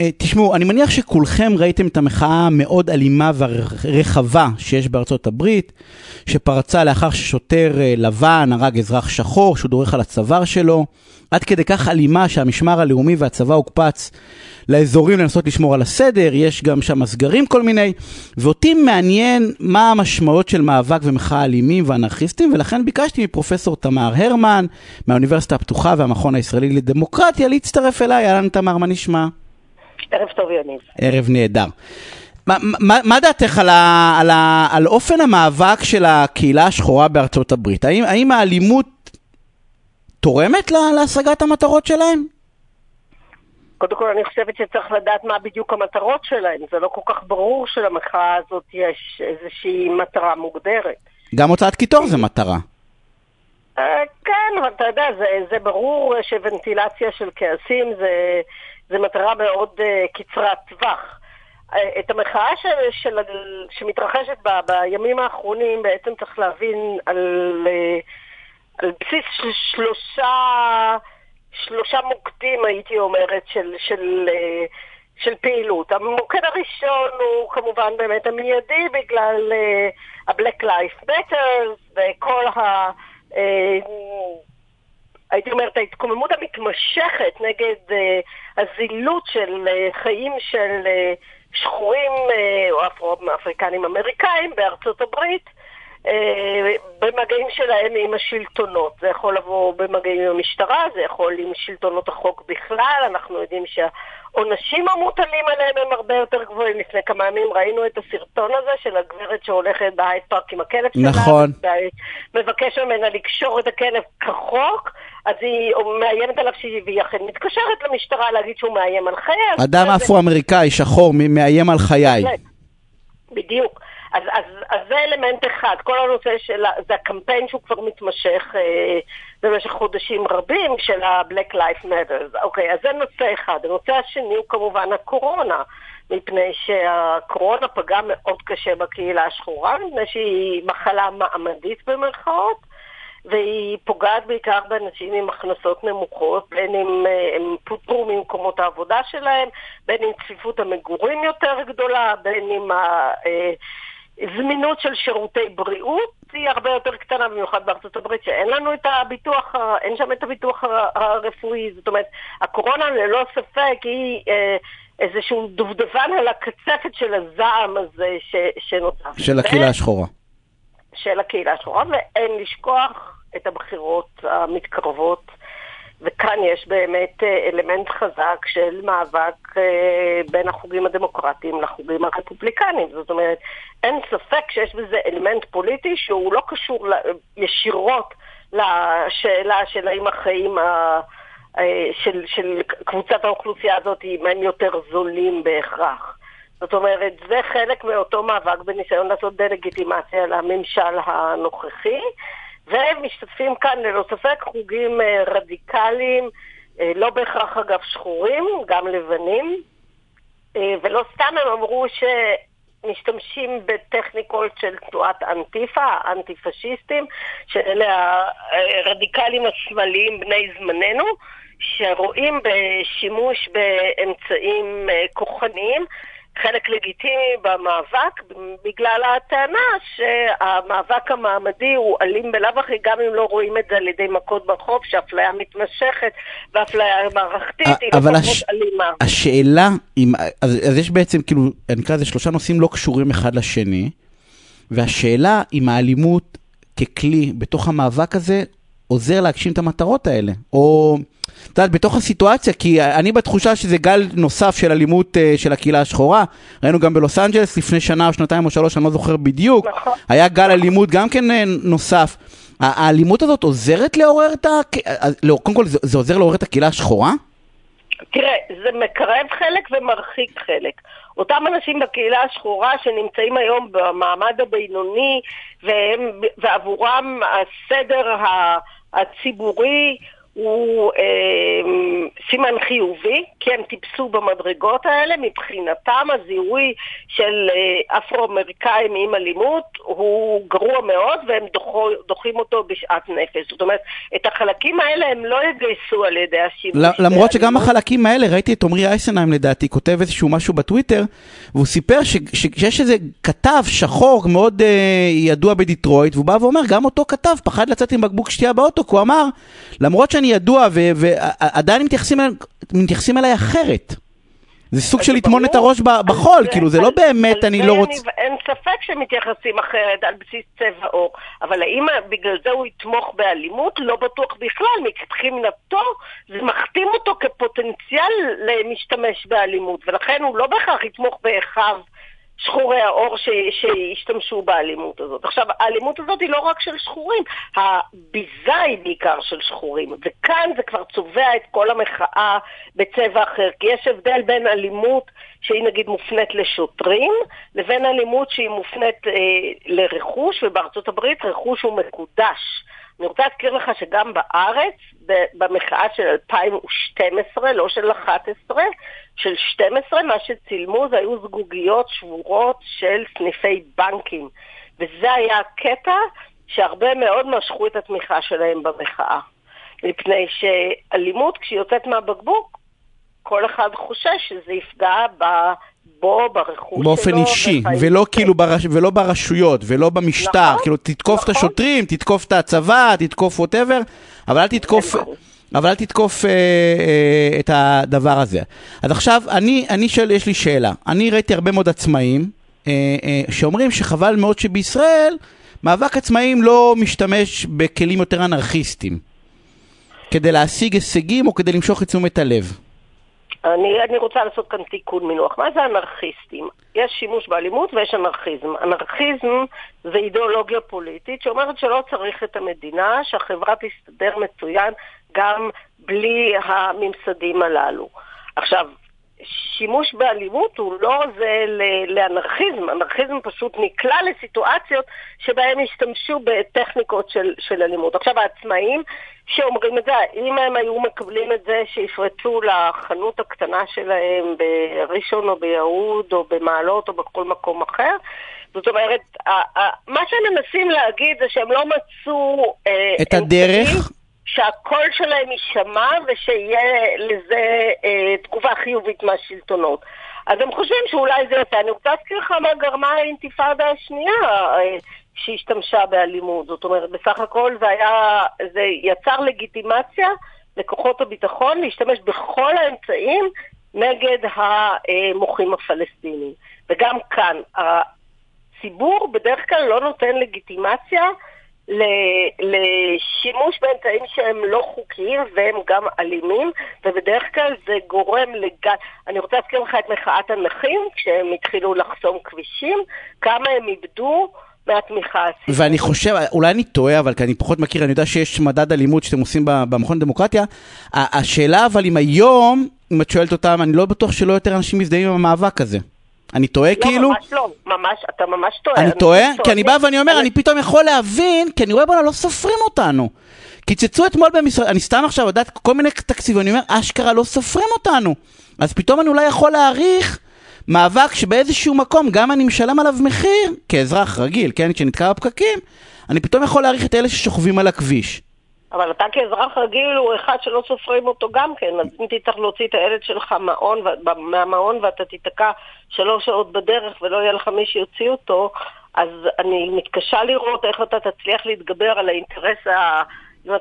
אה, תשמעו, אני מניח שכולכם ראיתם את המחאה המאוד אלימה והרחבה שיש בארצות הברית, שפרצה לאחר ששוטר אה, לבן הרג אזרח שחור שהוא דורך על הצוואר שלו, עד כדי כך אלימה שהמשמר הלאומי והצבא הוקפץ לאזורים לנסות לשמור על הסדר, יש גם שם סגרים כל מיני, ואותי מעניין מה המשמעות של מאבק ומחאה אלימים ואנרכיסטים, ולכן ביקשתי מפרופסור תמר הרמן, מהאוניברסיטה הפתוחה והמכון הישראלי לדמוקרטיה, להצטרף אליי. אהלן תמר, מה נשמע? ערב טוב, יניב. ערב נהדר. מה, מה, מה דעתך על, ה, על, ה, על אופן המאבק של הקהילה השחורה בארצות הברית? האם, האם האלימות תורמת לה, להשגת המטרות שלהם? קודם כל אני חושבת שצריך לדעת מה בדיוק המטרות שלהם. זה לא כל כך ברור שלמחאה הזאת יש איזושהי מטרה מוגדרת. גם הוצאת קיטור זה מטרה. אה, כן, אבל אתה יודע, זה, זה ברור שוונטילציה של כעסים זה, זה מטרה מאוד uh, קצרת טווח. Uh, את המחאה של, של, שמתרחשת ב, בימים האחרונים בעצם צריך להבין על, uh, על בסיס של שלושה, שלושה מוקדים, הייתי אומרת, של, של, של פעילות. המוקד הראשון הוא כמובן באמת המיידי בגלל ה-Black Life Matter וכל ה... הייתי אומרת, ההתקוממות המתמשכת נגד uh, הזילות של uh, חיים של uh, שחורים או אפרו-אפריקנים אמריקאים בארצות הברית במגעים שלהם עם השלטונות. זה יכול לבוא במגעים עם המשטרה, זה יכול עם שלטונות החוק בכלל, אנחנו יודעים שהעונשים המוטלים עליהם הם הרבה יותר גבוהים. לפני כמה ימים ראינו את הסרטון הזה של הגברת שהולכת בהייד פארק עם הכלב שלה. נכון. מבקש ממנה לקשור את הכלב כחוק. אז היא מאיימת עליו שהיא אכן מתקשרת למשטרה להגיד שהוא מאיים על חיי. אדם אפרו-אמריקאי שחור מאיים על חיי. בדיוק. אז, אז, אז זה אלמנט אחד, כל הנושא של, זה הקמפיין שהוא כבר מתמשך אה, במשך חודשים רבים של ה-Black Life Matters. אוקיי, אז זה נושא אחד. הנושא השני הוא כמובן הקורונה, מפני שהקורונה פגעה מאוד קשה בקהילה השחורה, מפני שהיא מחלה מעמדית במרכאות. והיא פוגעת בעיקר באנשים עם הכנסות נמוכות, בין אם אה, הם פוטרו ממקומות העבודה שלהם, בין אם צפיפות המגורים יותר גדולה, בין אם הזמינות אה, של שירותי בריאות היא הרבה יותר קטנה, במיוחד בארצות הברית, שאין לנו את הביטוח, אין שם את הביטוח הרפואי. זאת אומרת, הקורונה ללא ספק היא... אה, איזשהו דובדבן על הקצפת של הזעם הזה שנוצר. של הקהילה השחורה. של הקהילה השחורה, ואין לשכוח את הבחירות המתקרבות, וכאן יש באמת אה, אלמנט חזק של מאבק אה, בין החוגים הדמוקרטיים לחוגים הרפובליקניים. זאת אומרת, אין ספק שיש בזה אלמנט פוליטי שהוא לא קשור ישירות לשאלה של האם החיים ה... אה, של, של קבוצת האוכלוסייה הזאת, אם הם יותר זולים בהכרח. זאת אומרת, זה חלק מאותו מאבק בניסיון לעשות דה-לגיטימציה לממשל הנוכחי. ומשתתפים כאן ללא ספק חוגים אה, רדיקליים, אה, לא בהכרח אגב שחורים, גם לבנים, אה, ולא סתם הם אמרו שמשתמשים בטכניקות של תנועת אנטיפה, האנטי-פשיסטים, שאלה הרדיקלים השמאליים בני זמננו, שרואים בשימוש באמצעים כוחניים חלק לגיטימי במאבק, בגלל הטענה שהמאבק המעמדי הוא אלים בלאו הכי, גם אם לא רואים את זה על ידי מכות ברחוב, שאפליה מתמשכת ואפליה מערכתית היא לפחות הש... אלימה. השאלה, אם, אז, אז יש בעצם, כאילו, אני אקרא לזה שלושה נושאים לא קשורים אחד לשני, והשאלה אם האלימות ככלי בתוך המאבק הזה עוזר להגשים את המטרות האלה, או... את יודעת, בתוך הסיטואציה, כי אני בתחושה שזה גל נוסף של אלימות uh, של הקהילה השחורה. ראינו גם בלוס אנג'לס לפני שנה או שנתיים או שלוש, אני לא זוכר בדיוק. נכון. היה גל אלימות גם כן אה, נוסף. האלימות הזאת עוזרת לעורר את ה... אה, לא, קודם כל, זה, זה עוזר לעורר את הקהילה השחורה? תראה, זה מקרב חלק ומרחיק חלק. אותם אנשים בקהילה השחורה שנמצאים היום במעמד הבינוני, והם, ועבורם הסדר הציבורי הוא אה, סימן חיובי, כי הם טיפסו במדרגות האלה, מבחינתם הזיהוי של אה, אפרו-אמריקאים עם אלימות הוא גרוע מאוד והם דוחו, דוחים אותו בשאט נפש. זאת אומרת, את החלקים האלה הם לא יגייסו על ידי השימוש. למרות שגם החלקים האלה, ראיתי את עמרי אייסנהיים לדעתי, כותב איזשהו משהו בטוויטר, והוא סיפר ש, ש, שיש איזה כתב שחור מאוד אה, ידוע בדיטרויט, והוא בא ואומר, גם אותו כתב פחד לצאת עם בקבוק שתייה באוטו, כי הוא אמר, למרות שאני ידוע ועדיין מתייחסים, מתייחסים אליי אחרת. זה סוג של לטמון את הראש בחול, כאילו זה לא באמת, אני לא רוצה... אין ספק שמתייחסים אחרת על בסיס צבע עור, אבל האם בגלל זה הוא יתמוך באלימות? לא בטוח בכלל, מבחינתו זה מכתים אותו כפוטנציאל למשתמש באלימות, ולכן הוא לא בהכרח יתמוך באחיו. שחורי העור שהשתמשו באלימות הזאת. עכשיו, האלימות הזאת היא לא רק של שחורים, הביזה היא בעיקר של שחורים, וכאן זה כבר צובע את כל המחאה בצבע אחר, כי יש הבדל בין אלימות שהיא נגיד מופנית לשוטרים, לבין אלימות שהיא מופנית אה, לרכוש, ובארצות הברית רכוש הוא מקודש. אני רוצה להזכיר לך שגם בארץ, במחאה של 2012, לא של 11, של 12, מה שצילמו זה היו זגוגיות שבורות של סניפי בנקים. וזה היה הקטע שהרבה מאוד משכו את התמיכה שלהם במחאה. מפני שאלימות, כשהיא יוצאת מהבקבוק, כל אחד חושש שזה יפגע. בו, ברכוש באופן שלו. אישי, ולא כאילו ברש... ולא ברשויות, ולא במשטר. נכון, כאילו, תתקוף נכון. את השוטרים, תתקוף את הצבא, תתקוף ווטאבר, אבל אל תתקוף... אבל אל תתקוף אה, אה, את הדבר הזה. אז עכשיו, אני, אני שואל, יש לי שאלה. אני ראיתי הרבה מאוד עצמאים אה, אה, שאומרים שחבל מאוד שבישראל מאבק עצמאים לא משתמש בכלים יותר אנרכיסטיים כדי להשיג הישגים או כדי למשוך את תשומת הלב. אני, אני רוצה לעשות כאן תיקון מינוח. מה זה אנרכיסטים? יש שימוש באלימות ויש אנרכיזם. אנרכיזם זה אידיאולוגיה פוליטית שאומרת שלא צריך את המדינה, שהחברה תסתדר מצוין גם בלי הממסדים הללו. עכשיו, שימוש באלימות הוא לא זה לאנרכיזם, אנרכיזם פשוט נקלע לסיטואציות שבהם השתמשו בטכניקות של, של אלימות. עכשיו העצמאים שאומרים את זה, אם הם היו מקבלים את זה שיפרצו לחנות הקטנה שלהם בראשון או ביהוד או במעלות או בכל מקום אחר, זאת אומרת, מה שהם מנסים להגיד זה שהם לא מצאו... אה, את הדרך? שהקול שלהם יישמע ושיהיה לזה אה, תגובה חיובית מהשלטונות. אז הם חושבים שאולי זה יוצא. אני רוצה להזכיר לך מה גרמה האינתיפאדה השנייה אה, שהשתמשה באלימות. זאת אומרת, בסך הכל זה היה, זה יצר לגיטימציה לכוחות הביטחון להשתמש בכל האמצעים נגד המוחים הפלסטינים. וגם כאן, הציבור בדרך כלל לא נותן לגיטימציה לשימוש באמצעים שהם לא חוקיים והם גם אלימים, ובדרך כלל זה גורם לגל... אני רוצה להזכיר לך את מחאת הנכים, כשהם התחילו לחסום כבישים, כמה הם איבדו מהתמיכה הציבורית. ואני חושב, אולי אני טועה, אבל כי אני פחות מכיר, אני יודע שיש מדד אלימות שאתם עושים במכון לדמוקרטיה. השאלה אבל אם היום, אם את שואלת אותם, אני לא בטוח שלא יותר אנשים מזדהים עם המאבק הזה. אני טועה לא, כאילו? לא, ממש לא, ממש, אתה ממש טועה. אני, אני טועה? כי אני בא ואני אומר, אני... אני פתאום יכול להבין, כי אני רואה בואנה, לא סופרים אותנו. קיצצו אתמול במשרד, אני סתם עכשיו יודעת כל מיני תקציבים, אני אומר, אשכרה לא סופרים אותנו. אז פתאום אני אולי יכול להעריך מאבק שבאיזשהו מקום, גם אני משלם עליו מחיר, כאזרח רגיל, כן, כשנתקע בפקקים, אני פתאום יכול להעריך את אלה ששוכבים על הכביש. אבל אתה כאזרח רגיל הוא אחד שלא סופרים אותו גם כן, אז אם תצטרך להוציא את הילד שלך מעון, מהמעון ואתה תיתקע שלוש שעות בדרך ולא יהיה לך מי שיוציא אותו, אז אני מתקשה לראות איך אתה תצליח להתגבר על האינטרס ה...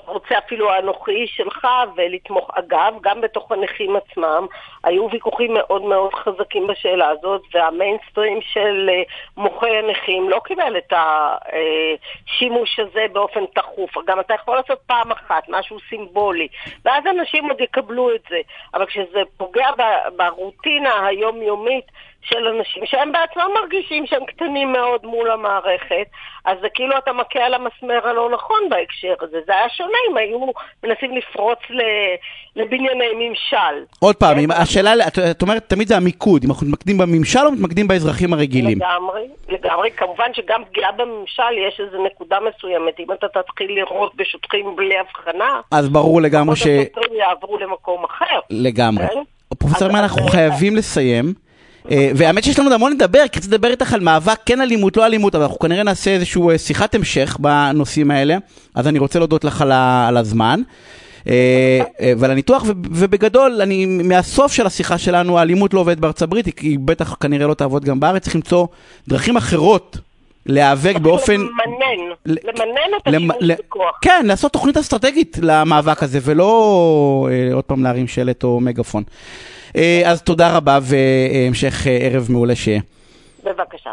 רוצה אפילו האנוכי שלך ולתמוך. אגב, גם בתוך הנכים עצמם היו ויכוחים מאוד מאוד חזקים בשאלה הזאת, והמיינסטרים של אה, מוחי הנכים לא קיבל את השימוש הזה באופן תכוף. גם אתה יכול לעשות פעם אחת, משהו סימבולי, ואז אנשים עוד יקבלו את זה. אבל כשזה פוגע ברוטינה היומיומית של אנשים שהם בעצמם מרגישים שהם קטנים מאוד מול המערכת, אז זה כאילו אתה מכה על המסמר הלא נכון בהקשר הזה. זה היה שונה אם היו מנסים לפרוץ לבנייני ממשל. עוד פעם, כן? השאלה, את, אומרת תמיד זה המיקוד, אם אנחנו מתמקדים בממשל או מתמקדים באזרחים הרגילים? לגמרי, לגמרי. כמובן שגם פגיעה בממשל יש איזו נקודה מסוימת. אם אתה תתחיל לראות בשוטרים בלי הבחנה, אז ברור לגמרי ש... השוטרים יעברו למקום אחר. לגמרי. כן? פרופסור מן, אנחנו חייבים לסיים. אה, והאמת שיש לנו עוד המון לדבר, כי רציתי לדבר איתך על מאבק כן אלימות, לא אלימות, אבל אנחנו כנראה נעשה איזושהי אה, שיחת המשך בנושאים האלה, אז אני רוצה להודות לך על הזמן. אה, ועל הניתוח, ובגדול, אני, מהסוף של השיחה שלנו, האלימות לא עובדת בארצות הברית, היא בטח כנראה לא תעבוד גם בארץ, צריך למצוא דרכים אחרות להיאבק באופן... למנן, למנן את השימוש בכוח. כן, לעשות תוכנית אסטרטגית למאבק הזה, ולא עוד פעם להרים שלט או מגפון. אז תודה רבה והמשך ערב מעולה שיהיה. בבקשה.